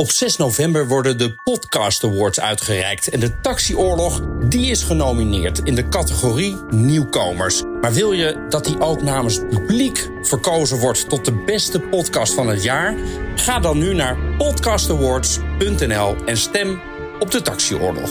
Op 6 november worden de Podcast Awards uitgereikt. En de Taxioorlog die is genomineerd in de categorie Nieuwkomers. Maar wil je dat die ook namens het publiek verkozen wordt tot de beste podcast van het jaar? Ga dan nu naar podcastawards.nl en stem op de Taxioorlog.